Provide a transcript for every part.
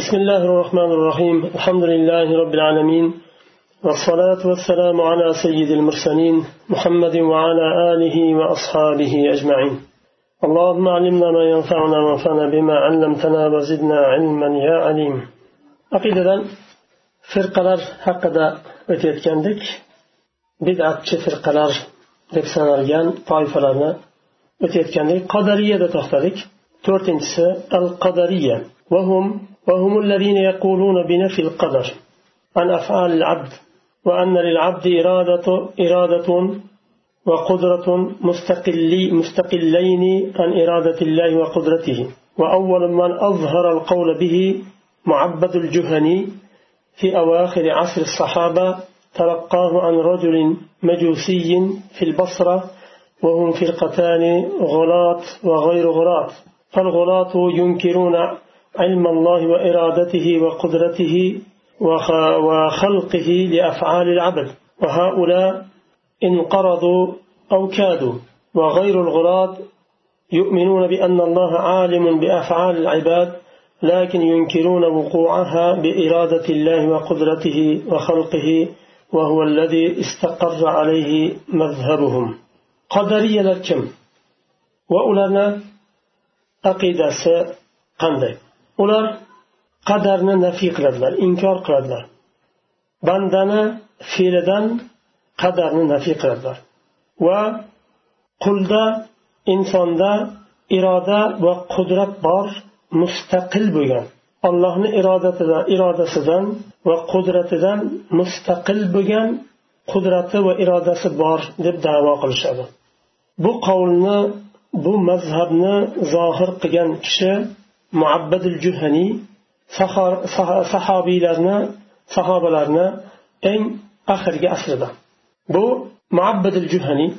بسم الله الرحمن الرحيم. الحمد لله رب العالمين والصلاة والسلام على سيد المرسلين محمد وعلى آله وأصحابه أجمعين. اللهم علمنا ما ينفعنا وانفعنا بما علمتنا وزدنا علما يا عليم. عقيدة فرقلر حقدا o'tayotgandik bidatchi firqalar deb sanalgan toifalarni o'tayotgandik qadariyada to'xtadik to'rtinchisi al qadariya وهم وهم الذين يقولون بنفي القدر عن أفعال العبد وأن للعبد إرادة إرادة وقدرة مستقلي مستقلين عن إرادة الله وقدرته. وأول من أظهر القول به معبد الجهني في أواخر عصر الصحابة تلقاه عن رجل مجوسي في البصرة وهم فرقتان غلاة وغير غلاة. فالغلاة ينكرون علم الله وإرادته وقدرته وخلقه لأفعال العبد وهؤلاء انقرضوا أو كادوا. وغير الغلاة يؤمنون بأن الله عالم بأفعال العباد لكن ينكرون وقوعها بإرادة الله وقدرته وخلقه وهو الذي استقر عليه مذهبهم. قدرية لكم. وأولنا عقيدة قندي. Ular qadarni nafiy qiladilar inkor qiladilar. Bandani fe'lidan qadarni nafiy qiladilar. Va qulda insonda iroda va qudrat bor mustaqil bo'lgan. Allohni irodatidan irodasidan va qudratidan mustaqil bo'lgan qudrati va irodasi bor deb davo qilishadi. Bu qavlni bu mazhabni zohir qilgan kishi muabbadul juhaniy sahobiylarni sahobalarni eng oxirgi asrida. Bu muabbadul juhaniy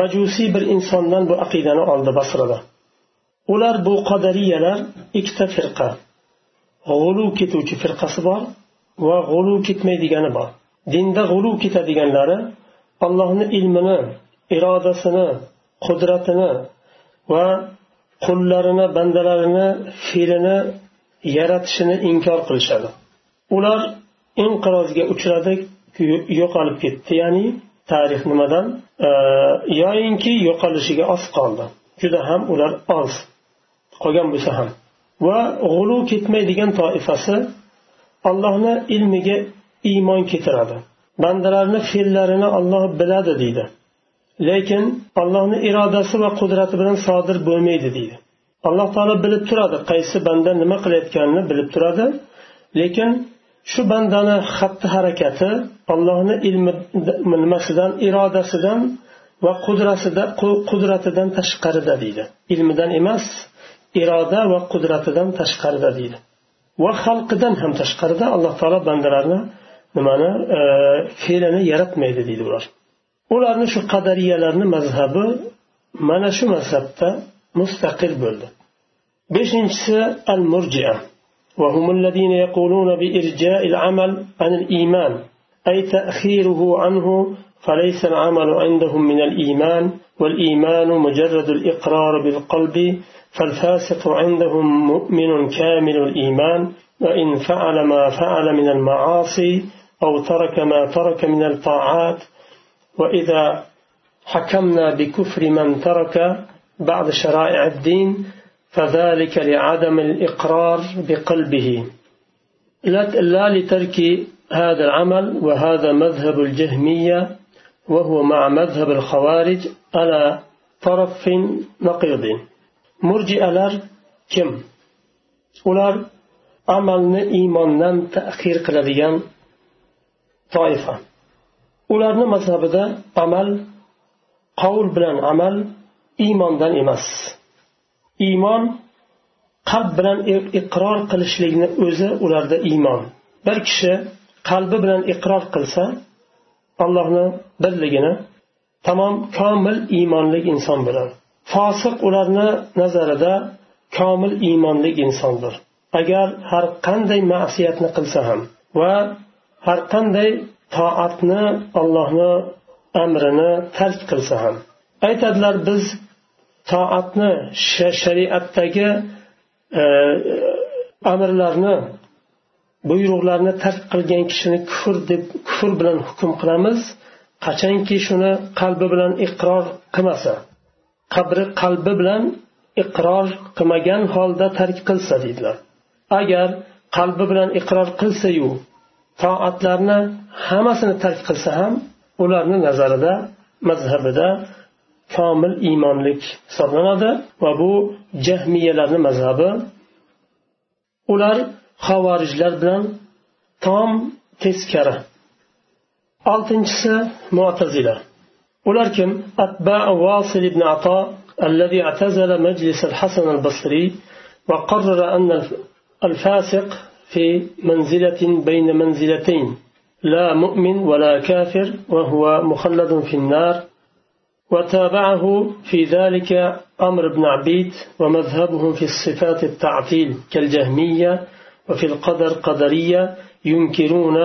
majusiy bir insondan bu aqidani oldi basrada. Ular bu qadariyalar ikkita firqa. G'ulu ketuvchi firqasi bor va g'ulu ketmaydigani bor. Dinda g'ulu ketadiganlari allohni ilmini irodasini qudratini va qullarini bandalarini fe'lini yaratishini inkor qilishadi. Ular inqirozga uchradi yo'qolib ketdi. Ya'ni tarix nimadan? Yoyinki yo'qolishiga oz qoldi. Juda ham ular oz qolgan bo'lsa ham. Va g'ulu ketmaydigan toifasi allohni ilmiga iymon keltiradi. Bandalarni fe'llarini olloh biladi deydi. Lekin allohni irodasi va qudrati bilan sodir bo'lmaydi deydi. Alloh taolo bilib turadi qaysi banda nima qilayotganini bilib turadi. Lekin shu bandani xatti harakati allohni ilmi nimasidan irodasidan va qudratidan tashqarida deydi. Ilmidan emas iroda va qudratidan tashqarida deydi. Va xalqidan ham tashqarida alloh taolo bandalarni nimani e, fe'lini yaratmaydi deydi ular. Ularni shu qadariyalarni mazhabi mana shu mazhabda mustaqil bo'ldi. Beshinchisi al murjia وهم الذين يقولون بإرجاء العمل عن الإيمان أي تأخيره عنه فليس العمل عندهم من الإيمان والإيمان مجرد الإقرار بالقلب فالفاسق عندهم مؤمن كامل الإيمان وإن فعل ما فعل من المعاصي أو ترك ما ترك من الطاعات وإذا حكمنا بكفر من ترك بعض شرائع الدين فذلك لعدم الإقرار بقلبه. لا لترك هذا العمل وهذا مذهب الجهمية وهو مع مذهب الخوارج على طرف نقيض. مرجئلر كم؟ ular amalni iymondan ta'xir qiladigan toifa ularni mazhabida amal qovul bilan amal iymondan emas. Iymon qalb bilan iqror qilishlikni o'zi ularda iymon. Bir kishi qalbi bilan iqror qilsa allohni birligini tamom komil iymonli inson bo'ladi. Fosiq ularni nazarida komil iymonli insondir. Agar har qanday ma'siyatni qilsa ham va har qanday toatni allohni amrini tark qilsa ham. Aytadilar biz toatni shariatdagi e, amrlarni buyruqlarni tark qilgan kishini kufr deb kufr bilan hukm qilamiz. Qachonki shuni qalbi bilan iqror qilmasa qabri qalbi bilan iqror qilmagan holda tark qilsa deydilar. Agar qalbi bilan iqror qilsayu toatlarni hammasini tark qilsa ham ularni nazarida mazhabida komil iymonlik hisoblanadi va bu jahmiyalarni mazhabi ular havorijlar bilan tom teskari oltinchisi mu'tazila ular kim atba vasil ibn ato الذي اعتزل مجلس الحسن البصري وقرر أن الفاسق في منزلة بين منزلتين. لا مؤمن ولا كافر وهو مخلد في النار. وتابعه في ذلك أمر بن عبيد ومذهبهم في الصفات التعطيل كالجهمية وفي القدر قدرية ينكرون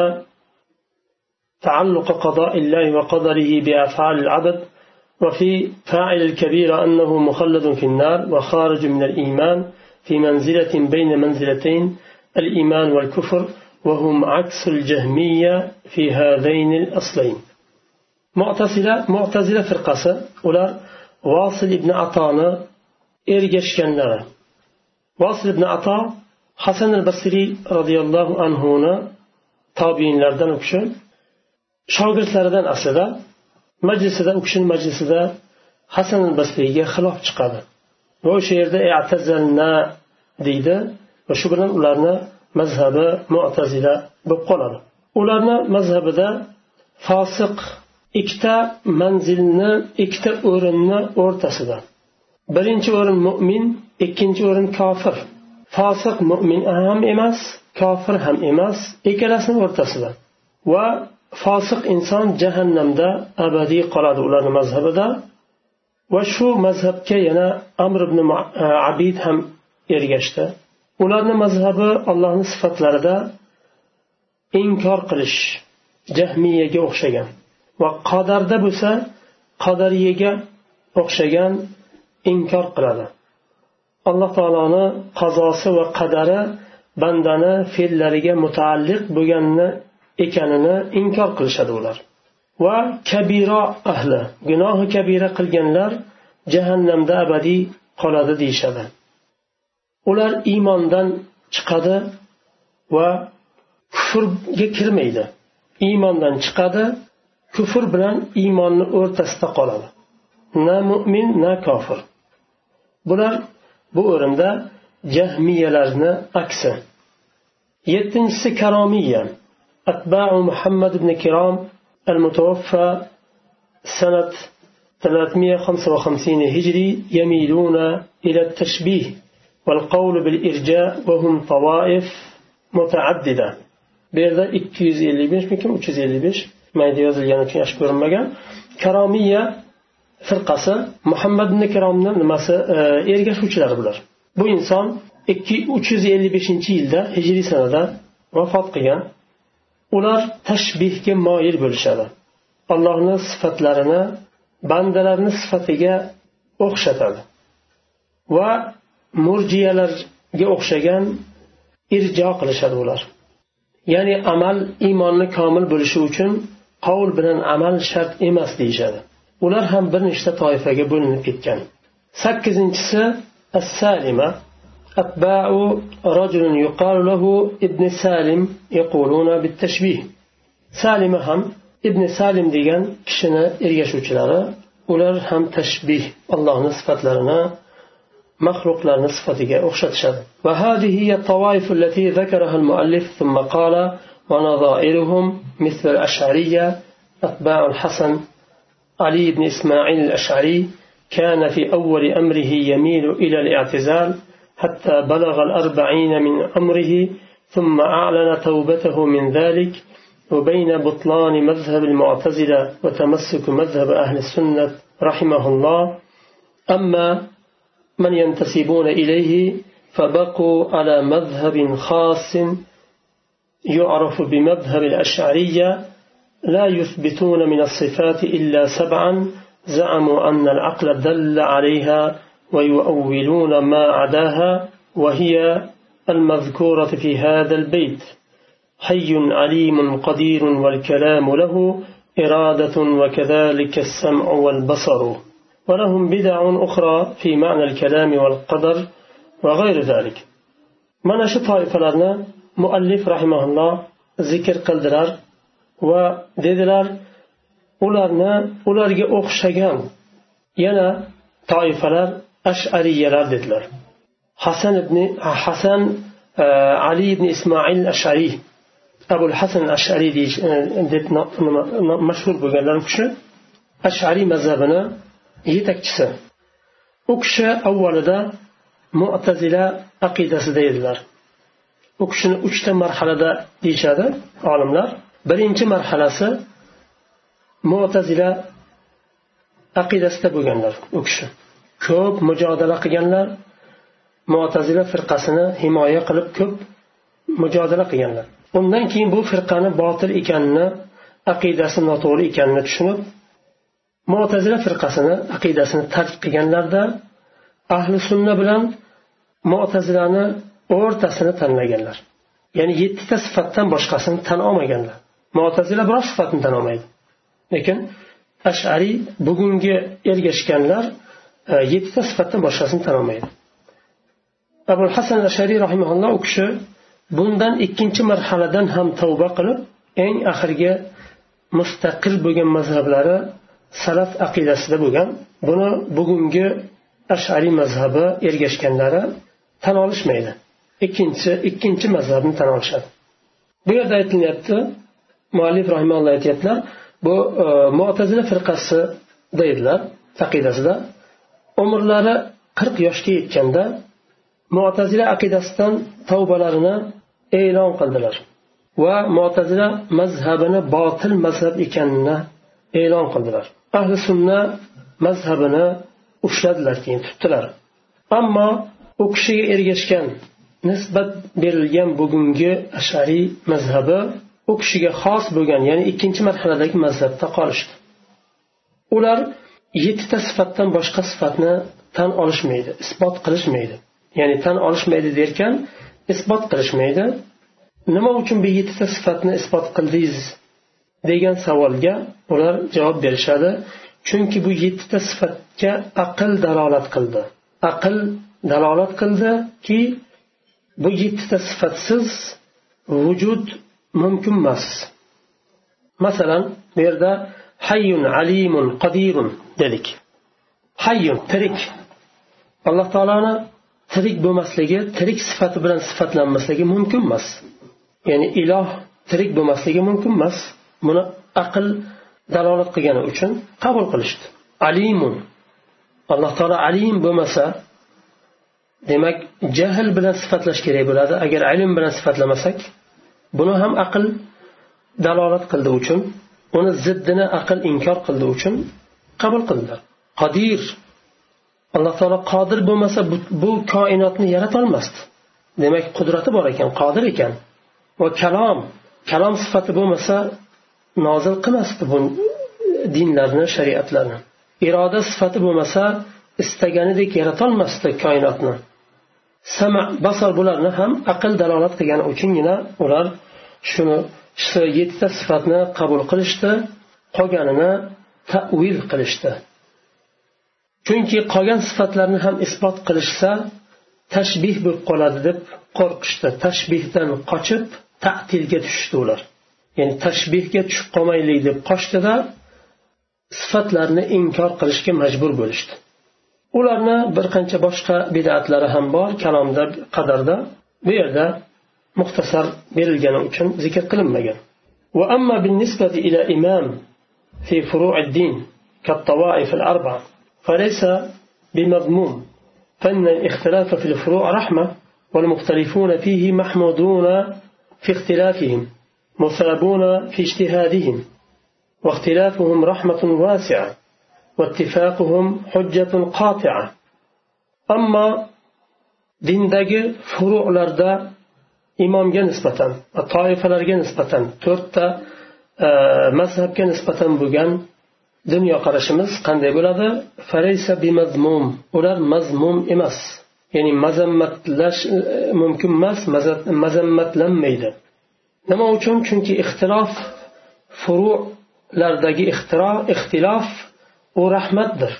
تعلق قضاء الله وقدره بأفعال العبد. وفي فاعل الكبير أنه مخلد في النار وخارج من الإيمان في منزلة بين منزلتين. الإيمان والكفر وهم عكس الجهمية في هذين الأصلين معتزلة معتزلة فرقة ular vosil ibn atoni ergashganlari vosil ibn ato hasan al basriy roziyallohu anhuni tobiinlardan u kishi shogirdlaridan aslida majlisida u kishini majlisida hasan al basriyga xilof chiqadi va o'sha yerda atazalna deydi Va shu bilan ularni mazhabi mu'tazila bo'lib qoladi. Ularni mazhabida fosiq ikkita manzilni ikkita o'rinni o'rtasida. Birinchi o'rin mo'min ikkinchi o'rin kofir. Fosiq mo'min ham emas kofir ham emas ikkalasini o'rtasida. Va fosiq inson jahannamda abadiy qoladi ularni mazhabida. Va shu mazhabga yana amr ibn abid ham ergashdi. Ularni mazhabi allohni sifatlarida inkor qilish jahmiyaga o'xshagan va qadarda bo'lsa qadariyaga o'xshagan inkor qiladi. Alloh taoloni qazosi va qadari bandani fe'llariga mutaalliq bo'lganini ekanini inkor qilishadi ular. Va kabiro ahli gunohi kabira qilganlar jahannamda abadiy qoladi deyishadi. ular iymondan chiqadi va kufrga kirmaydi iymondan chiqadi kufr bilan iymonni o'rtasida qoladi na mo'min na kofir bular bu o'rinda jahmiyalarni aksi yettinchisi karomiya أتباع محمد بن كرام المتوفى سنة 355 هجري يميلون إلى التشبيه والقول بالإرجاء وهم طوائف متعددة بيردا 255 mikin 355 mayda yozilgani uchun yaxshi ko'rinmagan karomiya firqasi muhammad ibn kiromni nimasi ergashuvchilari bular bu inson ikki uch yuz ellik beshinchi yilda hijriy sanada vafot qilgan ular tashbihga moyil bo'lishadi allohni sifatlarini bandalarni sifatiga o'xshatadi va murjiyalarga o'xshagan irjo qilishadi ular ya'ni amal iymonni komil bo'lishi uchun qovul bilan amal shart emas deyishadi ular ham bir nechta toifaga bo'linib ketgan sakkizinchisi as salima أتباع رجل يقال له ابن سالم يقولون بالتشبيه سالم هم ابن سالم degan kishini ergashuvchilari ular ham tashbih allohni sifatlarini maxluqlarni sifatiga o'xshatishadi وهذه هي الطوائف التي ذكرها المؤلف ثم قال ونظائرهم مثل الأشعرية أتباع الحسن علي بن إسماعيل الأشعري كان في أول أمره يميل إلى الاعتزال حتى بلغ الأربعين من عمره ثم أعلن توبته من ذلك. وبين بطلان مذهب المعتزلة وتمسك مذهب أهل السنة رحمه الله. أما من ينتسبون إليه فبقوا على مذهب خاص يعرف بمذهب الأشعرية لا يثبتون من الصفات إلا سبعا زعموا أن العقل دل عليها ويؤولون ما عداها وهي المذكورة في هذا البيت حي عليم قدير والكلام له إرادة وكذلك السمع والبصر. ولهم بدع أخرى في معنى الكلام والقدر وغير ذلك. من أشطائف لنا مؤلف رحمه الله ذكر قدرار وددرار ولنا ولرج أخشجان ينا طائفة أشعري لرددرار حسن بن حسن آه، علي بن إسماعيل الأشعري. أبو الحسن الأشعري آه، مشهور بقلنا أشعري مذهبنا yetakchisi. U kishi avvalida mu'tazila aqidasida edilar. U kishini uchta marhalada deyishadi olimlar. Birinchi marhalasi mu'tazila aqidasida bo'lganlar u kishi. Ko'p mujodala qilganlar mu'tazila firqasini himoya qilib ko'p mujodala qilganlar. Undan keyin bu firqani botil ekanini aqidasi noto'g'ri ekanini tushunib mu'tazila firqasini aqidasini tark qilganlarda ahli sunna bilan mu'tazilani o'rtasini tanlaganlar. Ya'ni yettita sifatdan boshqasini tan olmaganlar. Mo'tazila biror sifatni tan olmaydi. Lekin ashariy bugungi ergashganlar e, yettita sifatdan boshqasini tan olmaydi. Abu hasan ashariy rahimaulloh u kishi bundan ikkinchi marhaladan ham tavba qilib eng oxirgi mustaqil bo'lgan mazhablari salaf aqidasida bo'lgan buni bugungi ashariy mazhabi ergashganlari tan olishmaydi. Ikkinchi ikkinchi mazhabni tan olishadi. Bu yerda aytilyapti muallif rahimalloh aytyaptilar bu e, mo'tazila firqasi deydilar aqidasida. Umrlari qirq yoshga yetganda mo'tazila aqidasidan tavbalarini e'lon qildilar va mo'tazila mazhabini botil mazhab ekanini e'lon qildilar. Ahli sunna mazhabini ushladilar keyin tutdilar. Ammo u kishiga ergashgan nisbat berilgan bugungi ashariy mazhabi u kishiga xos bo'lgan ya'ni ikkinchi marhaladagi mazhabda qolishdi. Ular yettita sifatdan boshqa sifatni tan olishmaydi isbot qilishmaydi. Ya'ni tan olishmaydi derkan isbot qilishmaydi. Nima uchun bu yettita sifatni isbot qildingiz? Degan savolga ular javob berishadi. Chunki bu yettita sifatga aql dalolat qildi. Aql dalolat qildiki bu yettita sifatsiz vujud mumkin emas. Masalan bu yerda hayyun alimun qodirun dedik. Hayyun tirik. Alloh taoloni tirik bo'lmasligi tirik sifati bilan sifatlanmasligi mumkin emas. Ya'ni iloh tirik bo'lmasligi mumkin emas. Buni aql dalolat qilgani uchun qabul qilishdi. Alimun. Alloh taolo alim bo'lmasa demak jahl bilan sifatlash kerak bo'ladi. Agar ilm bilan sifatlamasak buni ham aql dalolat qildi uchun uni ziddini aql inkor qildi uchun qabul qildilar qodir. Alloh taolo qodir bo'lmasa bu, bu koinotni yaratolmasdi demak qudrati bor ekan qodir ekan. Va kalom. Kalom sifati bo'lmasa nozil qilmasdi bu dinlarni shariatlarni. Iroda sifati bo'lmasa istaganidek yaratolmasdi koinotni. Sama basar bularni ham aql dalolat qilgani uchungina ular shuni shu yettita sifatni qabul qilishdi qolganini tavil qilishdi. Chunki qolgan sifatlarni ham isbot qilishsa tashbih bo'lib qoladi deb qo'rqishdi. Tashbihdan qochib ta'tilga tushishdi ular. ya'ni tashbihga tushib qolmaylik deb qochdida sifatlarni inkor qilishga majbur bo'lishdi ularni bir qancha boshqa bidatlari ham bor kalomda qadarda bu yerda muxtasar berilgani uchun zikr qilinmagan وأما بالنسبة إلى إمام في فروع الدين كالطوائف الأربعة فليس بمضموم فإن الاختلاف في الفروع رحمة والمختلفون فيه محمودون في اختلافهم مثابون في اجتهادهم واختلافهم رحمة واسعة واتفاقهم حجة قاطعة أما dindagi furularda imomga nisbatan toifalarga nisbatan to'rtta mazhabga nisbatan bo'lgan dunyoqarashimiz qanday bo'ladi faraysa bimazmum ular mazmum emas ya'ni mazammatlash mumkin emas mazammatlanmaydi nima uchun? Chunki ixtilof furulardagi ixtilof u rahmatdir.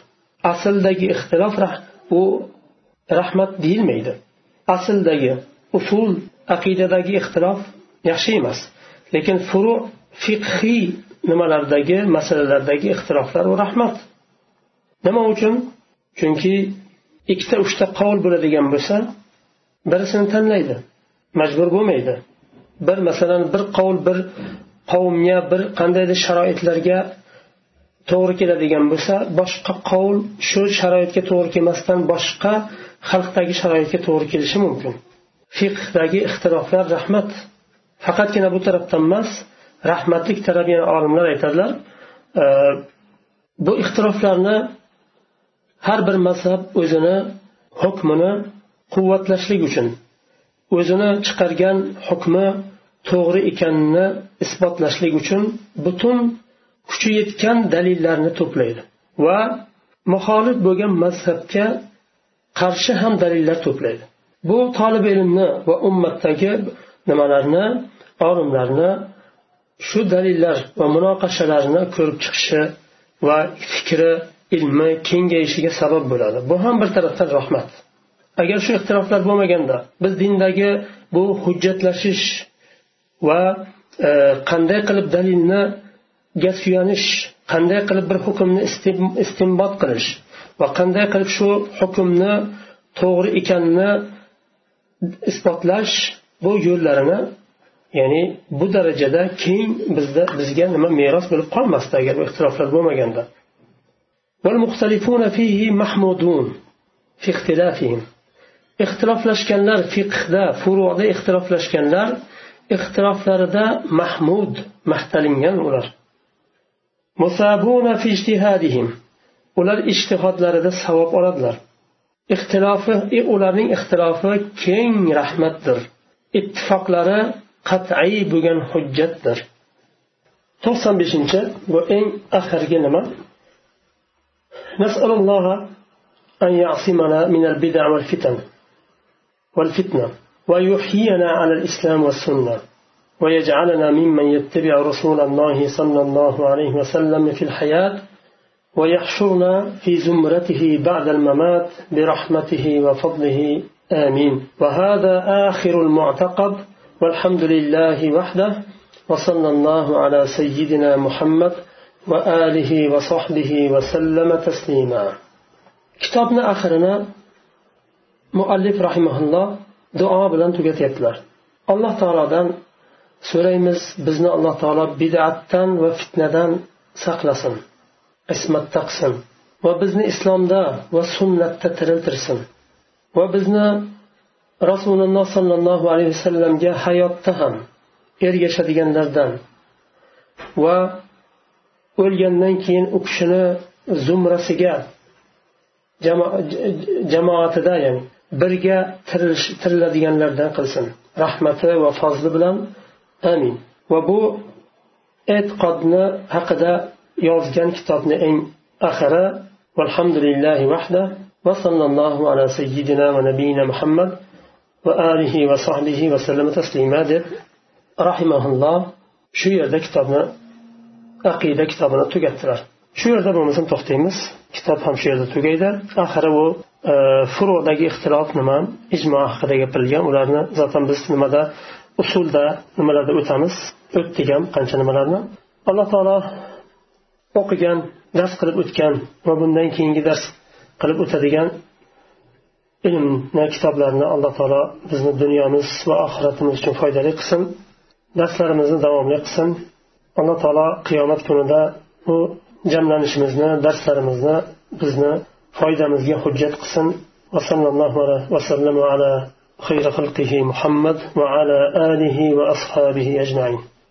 Asldagi ixtilof u rahmat deyilmaydi. Asldagi usul aqidadagi ixtilof yaxshi emas. Lekin furu fiqhiy nimalardagi masalalardagi ixtiloflar u rahmat. Nima uchun? Chunki ikkita uchta qovul bo'ladigan bo'lsa birisini tanlaydi. Majbur bo'lmaydi. Bir masalan bir qovul bir qavmga bir qandaydir sharoitlarga to'g'ri keladigan bo'lsa boshqa qovul shu sharoitga to'g'ri kelmasdan boshqa xalqdagi sharoitga to'g'ri kelishi mumkin. Fiqhdagi ixtiloflar rahmat. Faqatgina bu tarafdan emas rahmatlik taraf yana olimlar aytadilar e, bu ixtiloflarni har bir mazhab o'zini hukmini quvvatlashlik uchun o'zini chiqargan hukmi to'g'ri ekanini isbotlashlik uchun butun kuchi yetgan dalillarni to'playdi va muxolif bo'lgan mazhabga qarshi ham dalillar to'playdi. Bu tolib ilmni va ummatdagi nimalarni olimlarni shu dalillar va munoqashalarni ko'rib chiqishi va fikri ilmi kengayishiga sabab bo'ladi. Bu ham bir tarafdan rahmat. Agar shu ixtiloflar bo'lmaganda biz dindagi bu hujjatlashish va e, qanday qilib dalilniga suyanish qanday qilib bir hukmni istinbot qilish va qanday qilib shu hukmni to'g'ri ekanini isbotlash bu yo'llarini ya'ni bu darajada keng bizda bizga nima meros bo'lib qolmasdi agar bu ixtiloflar bo'lmaganda. ixtiloflashganlar fiqhda furuda ixtiloflashganlar ixtiloflarida mahmud maqtalingan ular ular ishtihodlarida savob oladilar ixtilofi ularning ixtilofi keng rahmatdir ittifoqlari qat'iy bo'lgan hujjatdir to'qson beshinchi bu eng oxirgi nima نسأل الله أن يعصمنا من البدع والفتن والفتنة ويحيينا على الإسلام والسنة ويجعلنا ممن يتبع رسول الله صلى الله عليه وسلم في الحياة ويحشرنا في زمرته بعد الممات برحمته وفضله. آمين. وهذا آخر المعتقد والحمد لله وحده وصلى الله على سيدنا محمد وآله وصحبه وسلم تسليما. kitobni oxirini muallif rahimaulloh duo bilan tugatyaptilar. Alloh taolodan so'raymiz bizni alloh taolo bidatdan va fitnadan saqlasin ismatda qilsin va bizni islomda va sunnatda tiriltirsin va bizni rasululloh sollallohu alayhi vasallamga hayotda ham ergashadiganlardan va o'lgandan keyin u kishini zumrasiga jamoatida ya'ni birga tiriladiganlardan qilsin. Rahmati va fazli bilan amin. Va bu e'tiqodni haqida yozgan kitobni eng oxiri valhamdulillahi vahda va sallallohu ala sayyidina va nabiyina muhammad va alihi va sahbihi vasallam taslima deb rahimaulloh shu yerda kitobni aqida kitobini tugatdilar. Shu yerda bo'lmasam to'xtaymiz. Kitob ham shu yerda tugaydi. Oxiri u Э, furudagi ixtilof nima ijmo haqida gapirilgan ularni zotan biz nimada usulda nimalarda o'tamiz o'tdik ham qancha nimalarni. Alloh taolo o'qigan dars qilib o'tgan va bundan keyingi dars qilib o'tadigan ilmni kitoblarni alloh taolo bizni dunyomiz va oxiratimiz uchun foydali qilsin darslarimizni davomli qilsin. Alloh taolo qiyomat kunida bu jamlanishimizni darslarimizni bizni foydamizga hujjat qilsin. وصلى الله وسلم على خير خلقه محمد وعلى آله وأصحابه أجمعين